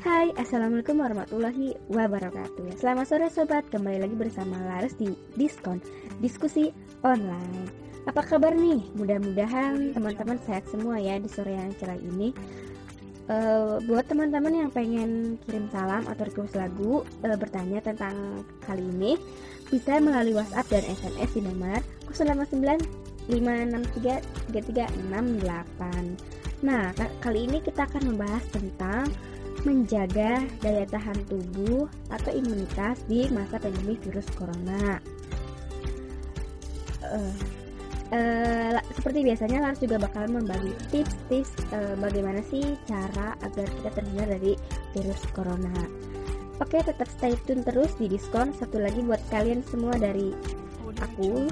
Hai, Assalamualaikum warahmatullahi wabarakatuh. Selamat sore sobat, kembali lagi bersama Laras di Diskon Diskusi Online. Apa kabar nih? Mudah-mudahan teman-teman sehat semua ya di sore yang cerah ini. Uh, Buat teman-teman yang pengen kirim salam atau request lagu uh, Bertanya tentang kali ini Bisa melalui WhatsApp dan SMS di nomor 059 563 3368 Nah, kali ini kita akan membahas tentang menjaga daya tahan tubuh atau imunitas di masa pandemi virus corona. Uh, uh, seperti biasanya Lars juga bakal membagi tips-tips uh, bagaimana sih cara agar kita terhindar dari virus corona. Oke, tetap stay tune terus di diskon. Satu lagi buat kalian semua dari aku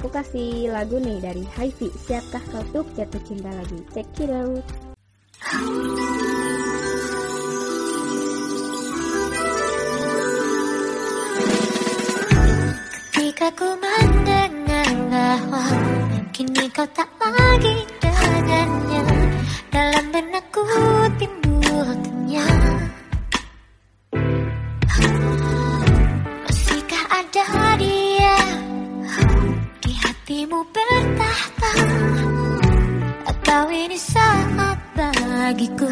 Aku kasih lagu nih dari Hifi Siapkah kau tuh jatuh cinta lagi Check it out Ketika ku mendengar bahwa Kini kau tak lagi dengannya. Dalam benakku timbul kenyang Masihkah ada dia hatimu bertahta? Atau ini saat bagiku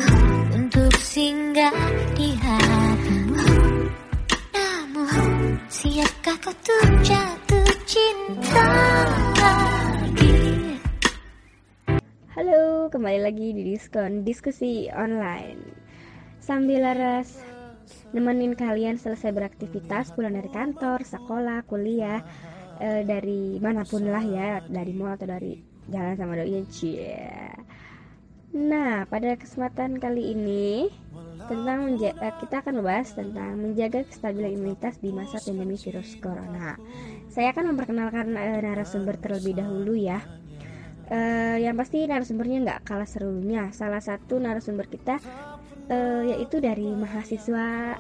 Untuk singgah kembali lagi di Diskon Diskusi Online. Sambil laras nemenin kalian selesai beraktivitas pulang dari kantor, sekolah, kuliah e, dari mana pun lah ya dari mall atau dari jalan sama doi cie nah pada kesempatan kali ini tentang menjaga, kita akan membahas tentang menjaga kestabilan imunitas di masa pandemi virus corona. Saya akan memperkenalkan e, narasumber terlebih dahulu ya e, yang pasti narasumbernya nggak kalah serunya salah satu narasumber kita e, yaitu dari mahasiswa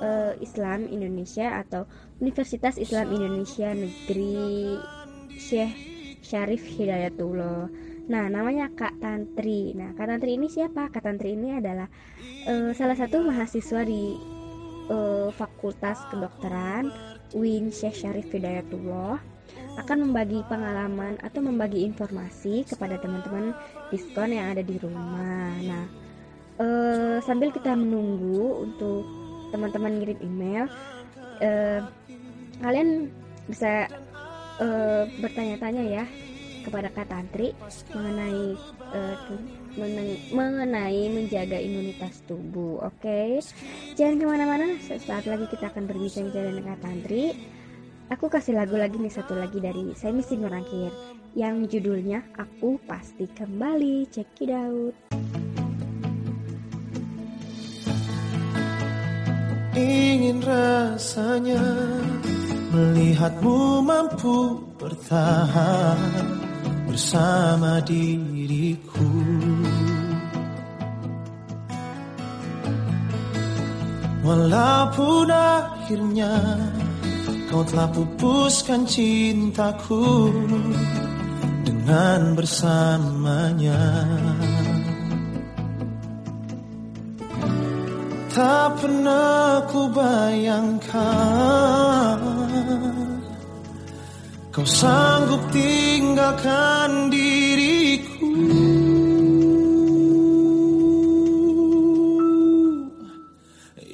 uh, Islam Indonesia atau Universitas Islam Indonesia Negeri Syekh Syarif Hidayatullah. Nah, namanya Kak Tantri. Nah, Kak Tantri ini siapa? Kak Tantri ini adalah uh, salah satu mahasiswa di uh, Fakultas Kedokteran UIN Syekh Syarif Hidayatullah akan membagi pengalaman atau membagi informasi kepada teman-teman diskon yang ada di rumah. Nah, uh, sambil kita menunggu untuk teman-teman ngirim email uh, kalian bisa uh, bertanya-tanya ya kepada Kak Tantri mengenai uh, mengenai menjaga imunitas tubuh. Oke, okay? jangan ke mana-mana. Saat lagi kita akan berbincang-bincang dengan Kak Tantri. Aku kasih lagu lagi nih satu lagi dari saya misi merangkir yang judulnya Aku Pasti Kembali. Check it out. Ingin rasanya melihatmu mampu bertahan bersama diriku. Walaupun akhirnya kau telah pupuskan cintaku dengan bersamanya. Tak pernah ku bayangkan Kau sanggup tinggalkan diriku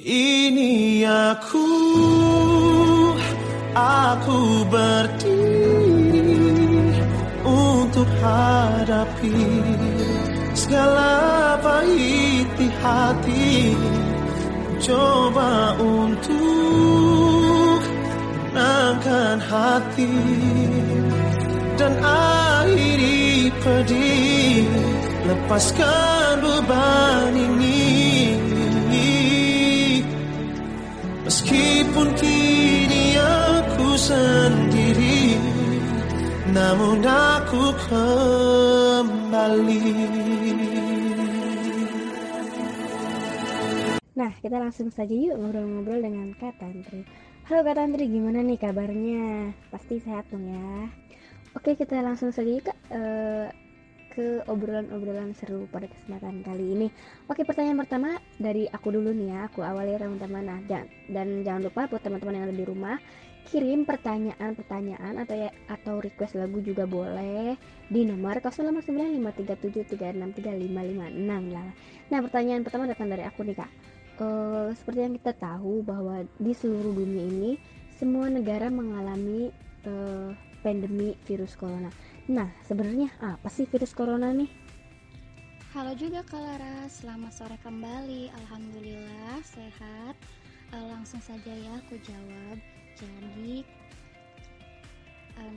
Ini aku Aku berdiri Untuk hadapi Segala pahit di hati. Coba untuk menangkan hati dan akhiri pedih. Lepaskan beban ini kembali Nah, kita langsung saja yuk ngobrol-ngobrol dengan Kak Tantri. Halo Kak Tantri, gimana nih kabarnya? Pasti sehat dong ya. Oke, kita langsung saja yuk Kak. Uh, ke obrolan-obrolan seru pada kesempatan kali ini. Oke, pertanyaan pertama dari aku dulu nih ya. Aku awali teman-teman. Nah, dan, dan jangan lupa buat teman-teman yang ada di rumah kirim pertanyaan-pertanyaan atau ya atau request lagu juga boleh di nomor 089537363556 lah. Nah, pertanyaan pertama datang dari aku nih Kak. Uh, seperti yang kita tahu bahwa di seluruh dunia ini semua negara mengalami uh, pandemi virus corona. Nah, sebenarnya apa sih virus corona nih? Halo juga Kak Lara, selamat sore kembali. Alhamdulillah sehat. Uh, langsung saja ya aku jawab. Jadi,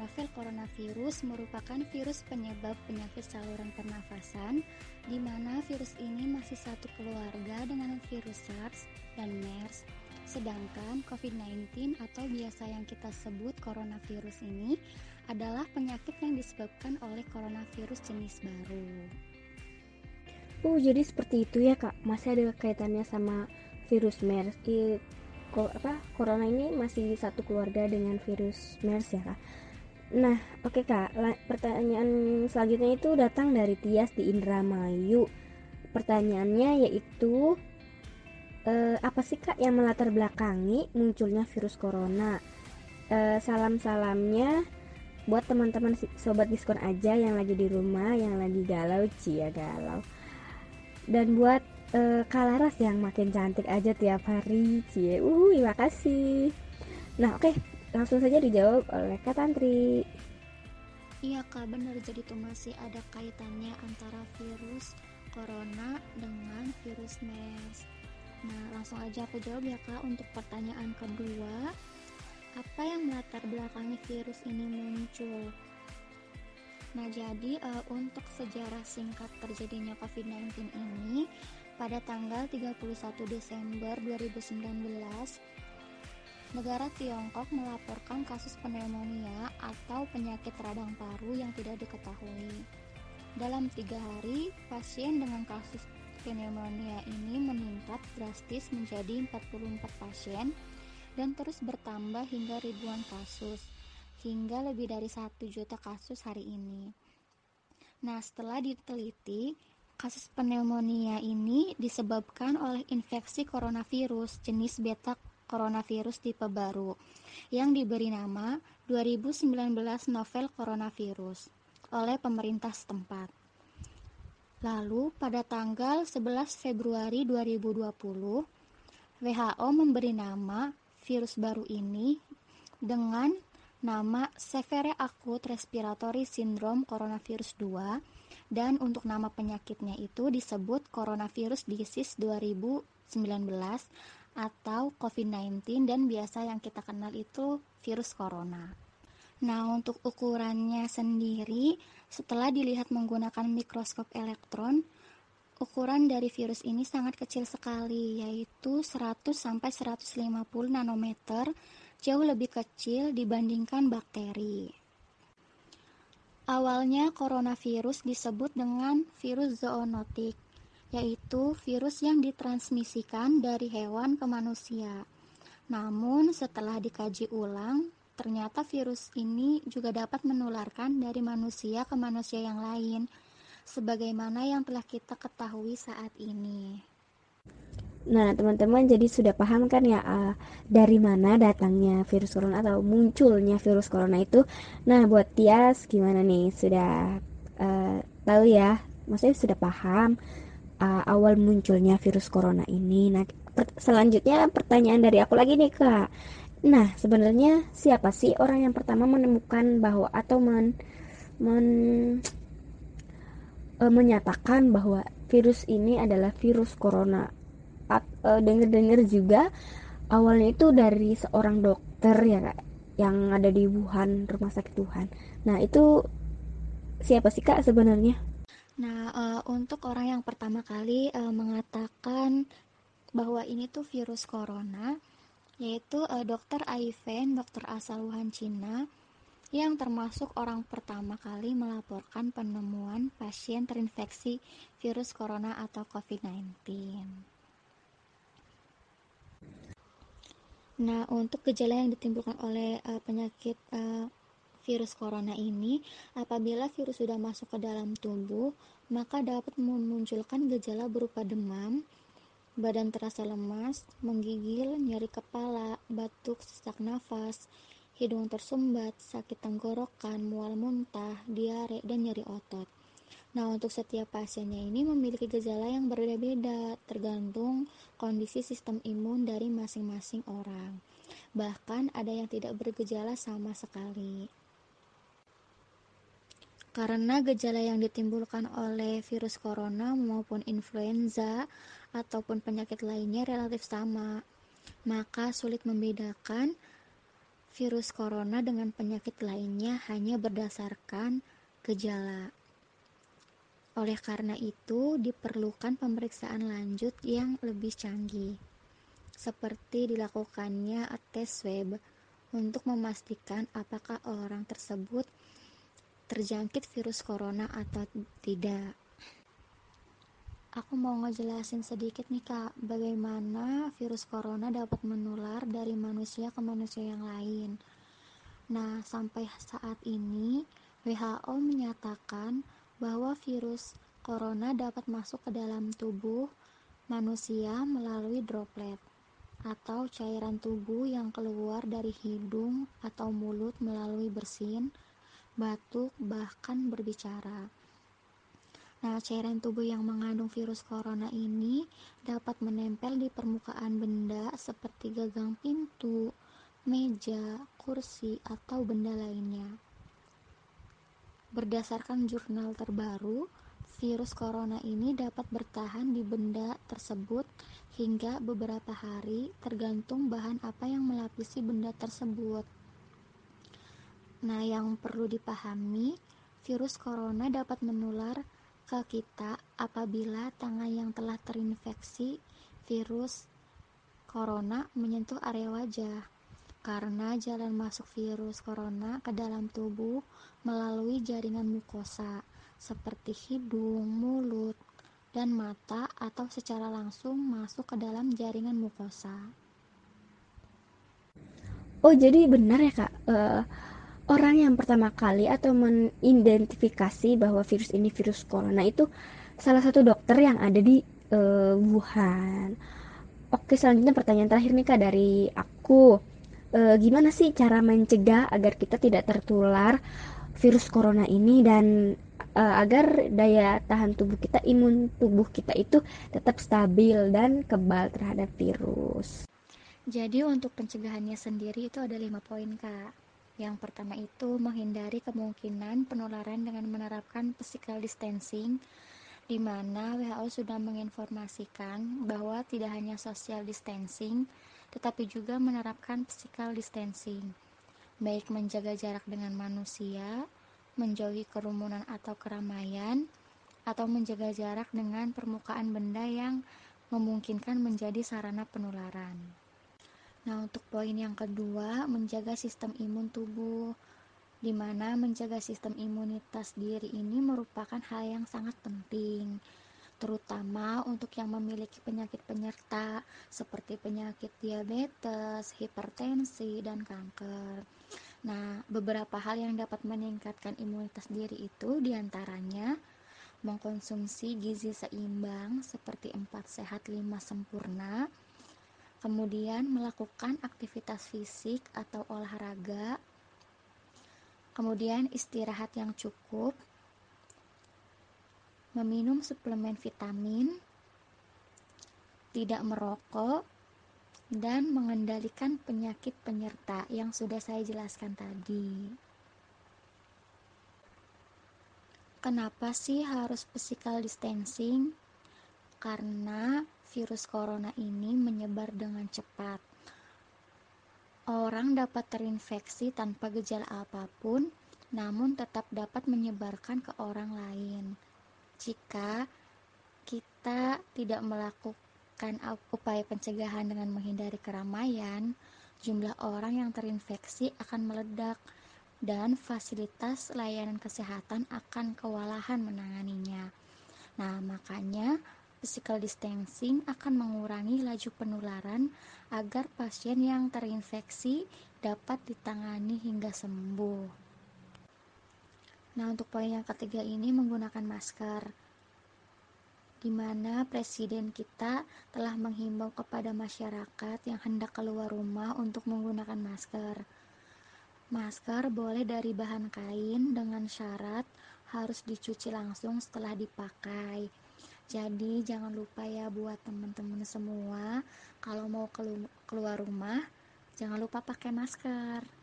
novel coronavirus merupakan virus penyebab penyakit saluran pernafasan, di mana virus ini masih satu keluarga dengan virus SARS dan MERS. Sedangkan COVID-19 atau biasa yang kita sebut coronavirus ini adalah penyakit yang disebabkan oleh coronavirus jenis baru. Oh, jadi seperti itu ya, Kak. Masih ada kaitannya sama virus MERS apa corona ini masih satu keluarga dengan virus MERS ya kak. Nah oke okay, kak, pertanyaan selanjutnya itu datang dari Tias di Indramayu. Pertanyaannya yaitu eh, apa sih kak yang melatar belakangi munculnya virus corona? Eh, salam-salamnya buat teman-teman sobat diskon aja yang lagi di rumah, yang lagi galau, cia galau. Dan buat uh, Kalaras yang makin cantik aja tiap hari cie. Uh terima kasih. Nah oke okay, langsung saja dijawab oleh Kak Tantri. Iya kak benar. Jadi tuh masih ada kaitannya antara virus corona dengan virus MERS. Nah langsung aja aku jawab ya kak untuk pertanyaan kedua. Apa yang melatar belakangi virus ini muncul? Nah, jadi uh, untuk sejarah singkat terjadinya COVID-19 ini, pada tanggal 31 Desember 2019, negara Tiongkok melaporkan kasus pneumonia atau penyakit radang paru yang tidak diketahui. Dalam tiga hari, pasien dengan kasus pneumonia ini meningkat drastis menjadi 44 pasien dan terus bertambah hingga ribuan kasus, hingga lebih dari satu juta kasus hari ini. Nah, setelah diteliti, kasus pneumonia ini disebabkan oleh infeksi coronavirus jenis beta coronavirus tipe baru yang diberi nama 2019 novel coronavirus oleh pemerintah setempat. Lalu pada tanggal 11 Februari 2020, WHO memberi nama virus baru ini dengan nama Severe Acute Respiratory Syndrome Coronavirus 2 dan untuk nama penyakitnya itu disebut coronavirus disease 2019 atau COVID-19 dan biasa yang kita kenal itu virus corona. Nah, untuk ukurannya sendiri setelah dilihat menggunakan mikroskop elektron, ukuran dari virus ini sangat kecil sekali yaitu 100 sampai 150 nanometer, jauh lebih kecil dibandingkan bakteri. Awalnya coronavirus disebut dengan virus zoonotik, yaitu virus yang ditransmisikan dari hewan ke manusia. Namun setelah dikaji ulang, ternyata virus ini juga dapat menularkan dari manusia ke manusia yang lain, sebagaimana yang telah kita ketahui saat ini. Nah, teman-teman jadi sudah paham kan ya uh, dari mana datangnya virus corona atau munculnya virus corona itu. Nah, buat Tias gimana nih? Sudah uh, tahu ya? Maksudnya sudah paham uh, awal munculnya virus corona ini. Nah, per selanjutnya pertanyaan dari aku lagi nih, Kak. Nah, sebenarnya siapa sih orang yang pertama menemukan bahwa atau men, men uh, menyatakan bahwa virus ini adalah virus corona uh, eh, denger-dengar juga awalnya itu dari seorang dokter ya kak yang ada di Wuhan rumah sakit Wuhan nah itu siapa sih kak sebenarnya nah uh, untuk orang yang pertama kali uh, mengatakan bahwa ini tuh virus corona yaitu uh, dokter Aiven dokter asal Wuhan Cina yang termasuk orang pertama kali melaporkan penemuan pasien terinfeksi virus corona atau COVID-19. Nah, untuk gejala yang ditimbulkan oleh uh, penyakit uh, virus corona ini, apabila virus sudah masuk ke dalam tubuh, maka dapat memunculkan gejala berupa demam, badan terasa lemas, menggigil, nyeri kepala, batuk, sesak nafas, hidung tersumbat, sakit tenggorokan, mual muntah, diare, dan nyeri otot. Nah, untuk setiap pasiennya ini memiliki gejala yang berbeda-beda, tergantung kondisi sistem imun dari masing-masing orang. Bahkan ada yang tidak bergejala sama sekali. Karena gejala yang ditimbulkan oleh virus corona maupun influenza ataupun penyakit lainnya relatif sama, maka sulit membedakan virus corona dengan penyakit lainnya hanya berdasarkan gejala. Oleh karena itu, diperlukan pemeriksaan lanjut yang lebih canggih, seperti dilakukannya tes swab untuk memastikan apakah orang tersebut terjangkit virus corona atau tidak. Aku mau ngejelasin sedikit nih kak, bagaimana virus corona dapat menular dari manusia ke manusia yang lain. Nah, sampai saat ini WHO menyatakan bahwa virus corona dapat masuk ke dalam tubuh manusia melalui droplet atau cairan tubuh yang keluar dari hidung atau mulut melalui bersin, batuk, bahkan berbicara. Nah, cairan tubuh yang mengandung virus corona ini dapat menempel di permukaan benda seperti gagang pintu, meja, kursi, atau benda lainnya. Berdasarkan jurnal terbaru, virus corona ini dapat bertahan di benda tersebut hingga beberapa hari, tergantung bahan apa yang melapisi benda tersebut. Nah, yang perlu dipahami, virus corona dapat menular ke kita apabila tangan yang telah terinfeksi virus corona menyentuh area wajah. Karena jalan masuk virus corona ke dalam tubuh melalui jaringan mukosa seperti hidung, mulut, dan mata atau secara langsung masuk ke dalam jaringan mukosa. Oh, jadi benar ya, Kak. Uh, orang yang pertama kali atau mengidentifikasi bahwa virus ini virus corona itu salah satu dokter yang ada di uh, Wuhan. Oke, selanjutnya pertanyaan terakhir nih kak dari aku. Uh, gimana sih cara mencegah agar kita tidak tertular virus corona ini dan uh, agar daya tahan tubuh kita, imun tubuh kita itu tetap stabil dan kebal terhadap virus. Jadi untuk pencegahannya sendiri itu ada lima poin kak. Yang pertama itu menghindari kemungkinan penularan dengan menerapkan physical distancing di mana WHO sudah menginformasikan bahwa tidak hanya social distancing tetapi juga menerapkan physical distancing baik menjaga jarak dengan manusia, menjauhi kerumunan atau keramaian, atau menjaga jarak dengan permukaan benda yang memungkinkan menjadi sarana penularan. Nah, untuk poin yang kedua, menjaga sistem imun tubuh, di mana menjaga sistem imunitas diri ini merupakan hal yang sangat penting, terutama untuk yang memiliki penyakit penyerta seperti penyakit diabetes, hipertensi, dan kanker. Nah, beberapa hal yang dapat meningkatkan imunitas diri itu di antaranya mengkonsumsi gizi seimbang seperti 4 sehat 5 sempurna, kemudian melakukan aktivitas fisik atau olahraga, kemudian istirahat yang cukup, meminum suplemen vitamin, tidak merokok, dan mengendalikan penyakit penyerta yang sudah saya jelaskan tadi. Kenapa sih harus physical distancing? Karena virus corona ini menyebar dengan cepat. Orang dapat terinfeksi tanpa gejala apa pun, namun tetap dapat menyebarkan ke orang lain. Jika kita tidak melakukan upaya pencegahan dengan menghindari keramaian, jumlah orang yang terinfeksi akan meledak dan fasilitas layanan kesehatan akan kewalahan menanganinya. Nah, makanya physical distancing akan mengurangi laju penularan agar pasien yang terinfeksi dapat ditangani hingga sembuh. Nah, untuk poin yang ketiga ini menggunakan masker. Di mana presiden kita telah menghimbau kepada masyarakat yang hendak keluar rumah untuk menggunakan masker. Masker boleh dari bahan kain dengan syarat harus dicuci langsung setelah dipakai. Jadi jangan lupa ya buat teman-teman semua kalau mau keluar rumah jangan lupa pakai masker.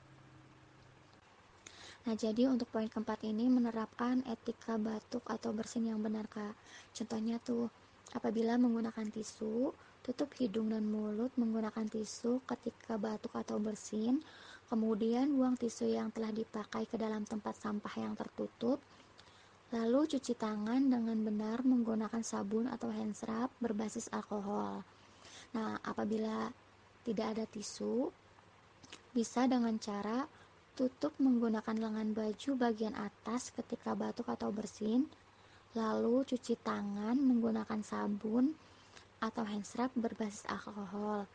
Nah, jadi untuk poin keempat ini menerapkan etika batuk atau bersin yang benar, Kak. Contohnya tuh, apabila menggunakan tisu, tutup hidung dan mulut menggunakan tisu ketika batuk atau bersin, kemudian buang tisu yang telah dipakai ke dalam tempat sampah yang tertutup, lalu cuci tangan dengan benar menggunakan sabun atau hand rub berbasis alkohol. Nah, apabila tidak ada tisu, bisa dengan cara Tutup menggunakan lengan baju bagian atas ketika batuk atau bersin, lalu cuci tangan menggunakan sabun atau hand scrub berbasis alkohol.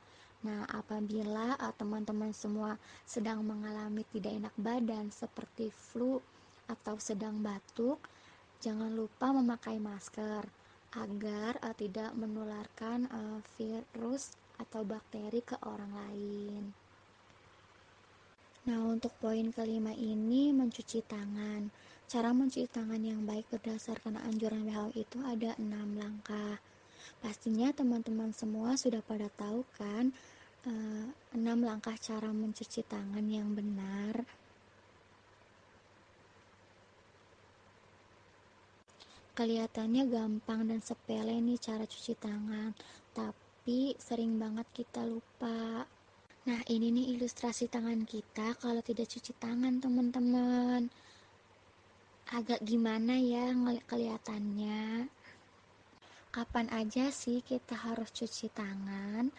Nah, apabila uh, teman-teman semua sedang mengalami tidak enak badan seperti flu atau sedang batuk, jangan lupa memakai masker agar uh, tidak menularkan uh, virus atau bakteri ke orang lain. Nah, untuk poin kelima ini mencuci tangan. Cara mencuci tangan yang baik berdasarkan anjuran WHO itu ada enam langkah. Pastinya teman-teman semua sudah pada tahu kan eh, enam langkah cara mencuci tangan yang benar. Kelihatannya gampang dan sepele nih cara cuci tangan, tapi sering banget kita lupa. Nah, ini nih ilustrasi tangan kita kalau tidak cuci tangan, teman-teman. Agak gimana ya kelihatannya? Kapan aja sih kita harus cuci tangan?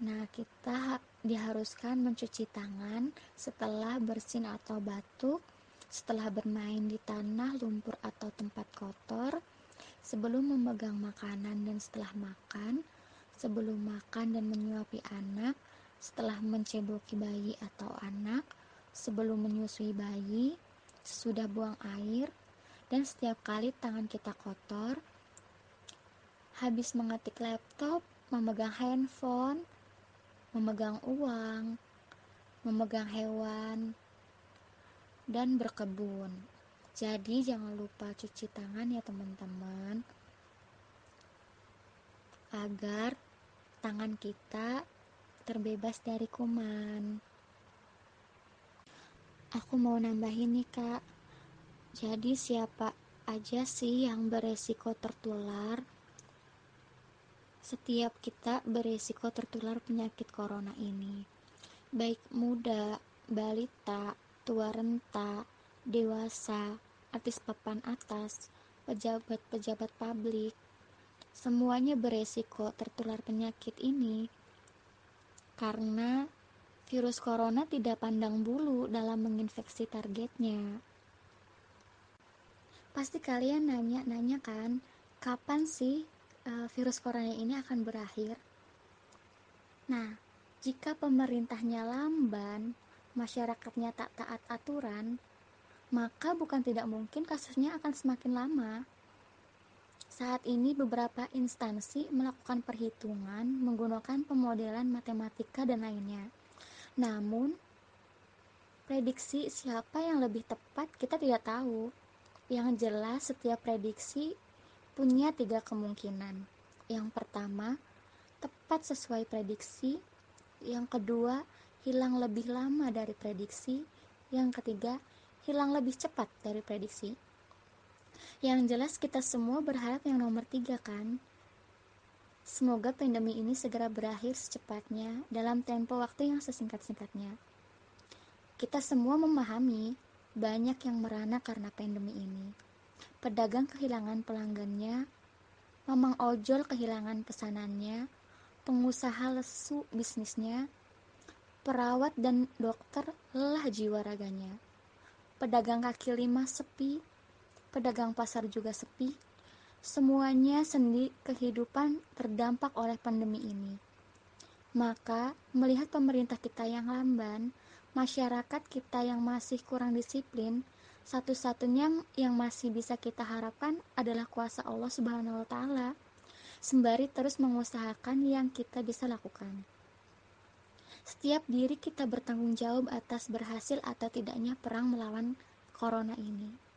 Nah, kita diharuskan mencuci tangan setelah bersin atau batuk, setelah bermain di tanah, lumpur, atau tempat kotor, sebelum memegang makanan dan setelah makan, sebelum makan dan menyuapi anak, setelah menceboki bayi atau anak, sebelum menyusui bayi, sesudah buang air, dan setiap kali tangan kita kotor, habis mengetik laptop, memegang handphone, memegang uang, memegang hewan, dan berkebun. Jadi jangan lupa cuci tangan ya teman-teman agar tangan kita terbebas dari kuman. Aku mau nambahin nih kak, jadi siapa aja sih yang beresiko tertular? Setiap kita beresiko tertular penyakit corona ini, baik muda, balita, tua renta, dewasa, artis papan atas, pejabat-pejabat publik, semuanya beresiko tertular penyakit ini karena virus corona tidak pandang bulu dalam menginfeksi targetnya. Pasti kalian nanya-nanya kan, kapan sih uh, virus corona ini akan berakhir? Nah, jika pemerintahnya lamban, masyarakatnya tak taat aturan, maka bukan tidak mungkin kasusnya akan semakin lama. Saat ini beberapa instansi melakukan perhitungan menggunakan pemodelan matematika dan lainnya. Namun, prediksi siapa yang lebih tepat kita tidak tahu. Yang jelas setiap prediksi punya tiga kemungkinan. Yang pertama, tepat sesuai prediksi. Yang kedua, hilang lebih lama dari prediksi. Yang ketiga, hilang lebih cepat dari prediksi. Yang jelas kita semua berharap yang nomor tiga kan? Semoga pandemi ini segera berakhir secepatnya dalam tempo waktu yang sesingkat-singkatnya. Kita semua memahami banyak yang merana karena pandemi ini. Pedagang kehilangan pelanggannya, mamang ojol kehilangan pesanannya, pengusaha lesu bisnisnya, perawat dan dokter lelah jiwa raganya. Pedagang kaki lima sepi, pedagang pasar juga sepi. Semuanya sendi kehidupan terdampak oleh pandemi ini. Maka, melihat pemerintah kita yang lamban, masyarakat kita yang masih kurang disiplin, Satu-satunya yang masih bisa kita harapkan adalah kuasa Allah Subhanahu wa taala. Sembari terus mengusahakan yang kita bisa lakukan. Setiap diri kita bertanggung jawab atas berhasil atau tidaknya perang melawan corona ini.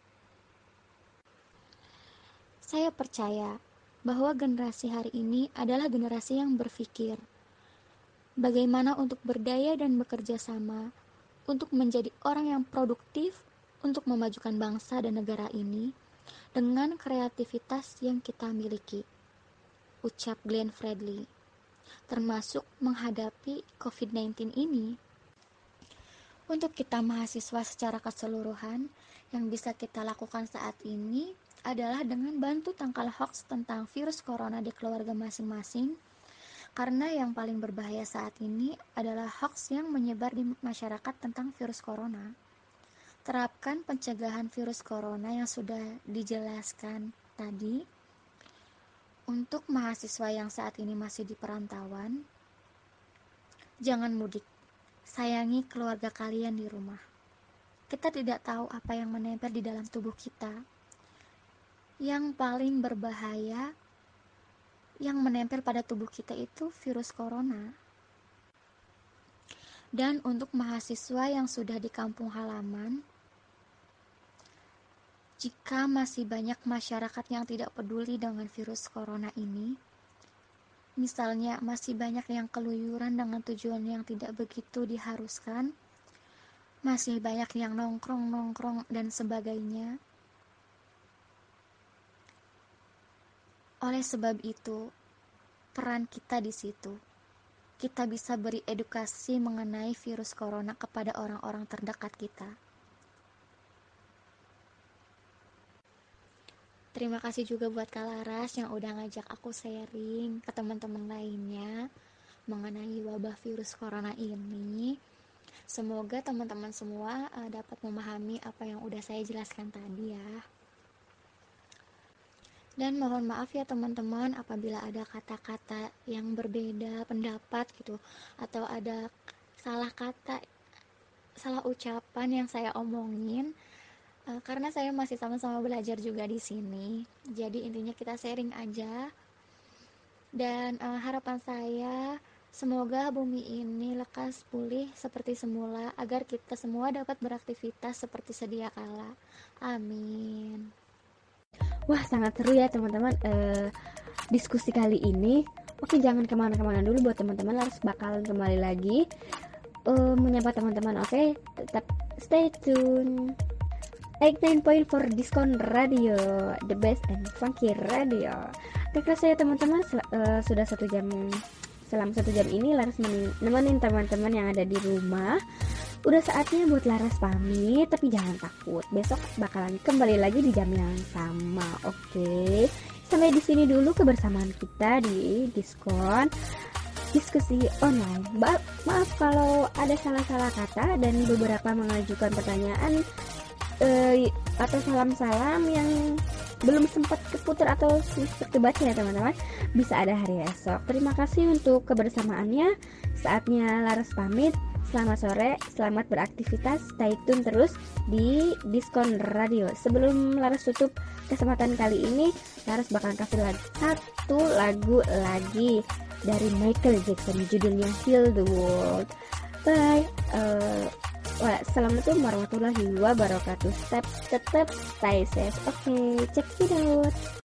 Saya percaya bahwa generasi hari ini adalah generasi yang berpikir bagaimana untuk berdaya dan bekerja sama untuk menjadi orang yang produktif untuk memajukan bangsa dan negara ini dengan kreativitas yang kita miliki. Ucap Glenn Fredly. Termasuk menghadapi COVID-19 ini. Untuk kita mahasiswa secara keseluruhan, yang bisa kita lakukan saat ini adalah dengan bantu tangkal hoax tentang virus corona di keluarga masing-masing karena yang paling berbahaya saat ini adalah hoax yang menyebar di masyarakat tentang virus corona. Terapkan pencegahan virus corona yang sudah dijelaskan tadi. Untuk mahasiswa yang saat ini masih di perantauan, jangan mudik. Sayangi keluarga kalian di rumah. Kita tidak tahu apa yang menempel di dalam tubuh kita. Yang paling berbahaya yang menempel pada tubuh kita itu virus corona. Dan untuk mahasiswa yang sudah di kampung halaman, jika masih banyak masyarakat yang tidak peduli dengan virus corona ini, misalnya masih banyak yang keluyuran dengan tujuan yang tidak begitu diharuskan, masih banyak yang nongkrong-nongkrong dan sebagainya. Oleh sebab itu, peran kita di situ. Kita bisa beri edukasi mengenai virus corona kepada orang-orang terdekat kita. Terima kasih juga buat Kalaras yang udah ngajak aku sharing ke teman-teman lainnya mengenai wabah virus corona ini. Semoga teman-teman semua uh, dapat memahami apa yang udah saya jelaskan tadi ya. Dan mohon maaf ya teman-teman apabila ada kata-kata yang berbeda pendapat gitu atau ada salah kata salah ucapan yang saya omongin Uh, karena saya masih sama-sama belajar juga di sini. Jadi intinya kita sharing aja. Dan uh, harapan saya semoga bumi ini lekas pulih seperti semula agar kita semua dapat beraktivitas seperti sedia kala. Amin. Wah sangat seru ya teman-teman uh, diskusi kali ini. Oke jangan ke mana-kemana dulu buat teman-teman harus bakalan kembali lagi uh, menyapa teman-teman. Oke tetap stay tune. 89.4 Diskon Radio The best and funky radio Oke saya teman-teman uh, Sudah satu jam Selama satu jam ini Laras nemenin teman-teman yang ada di rumah Udah saatnya buat Laras pamit Tapi jangan takut. Besok bakalan kembali lagi di jam yang sama Oke? Sampai di sini dulu kebersamaan kita di Diskon diskusi online. Ba maaf kalau ada salah-salah kata dan beberapa mengajukan pertanyaan uh, atau salam-salam yang belum sempat keputar atau sempat kebaca ya teman-teman bisa ada hari esok. Terima kasih untuk kebersamaannya. Saatnya Laras pamit selamat sore selamat beraktivitas stay tune terus di Diskon Radio sebelum Laras tutup kesempatan kali ini Laras bakal kasih lagi satu lagu lagi dari Michael Jackson judulnya Heal the World bye uh, Wassalamualaikum warahmatullahi wabarakatuh. Tetap tetap stay safe. Oke, okay, check it out.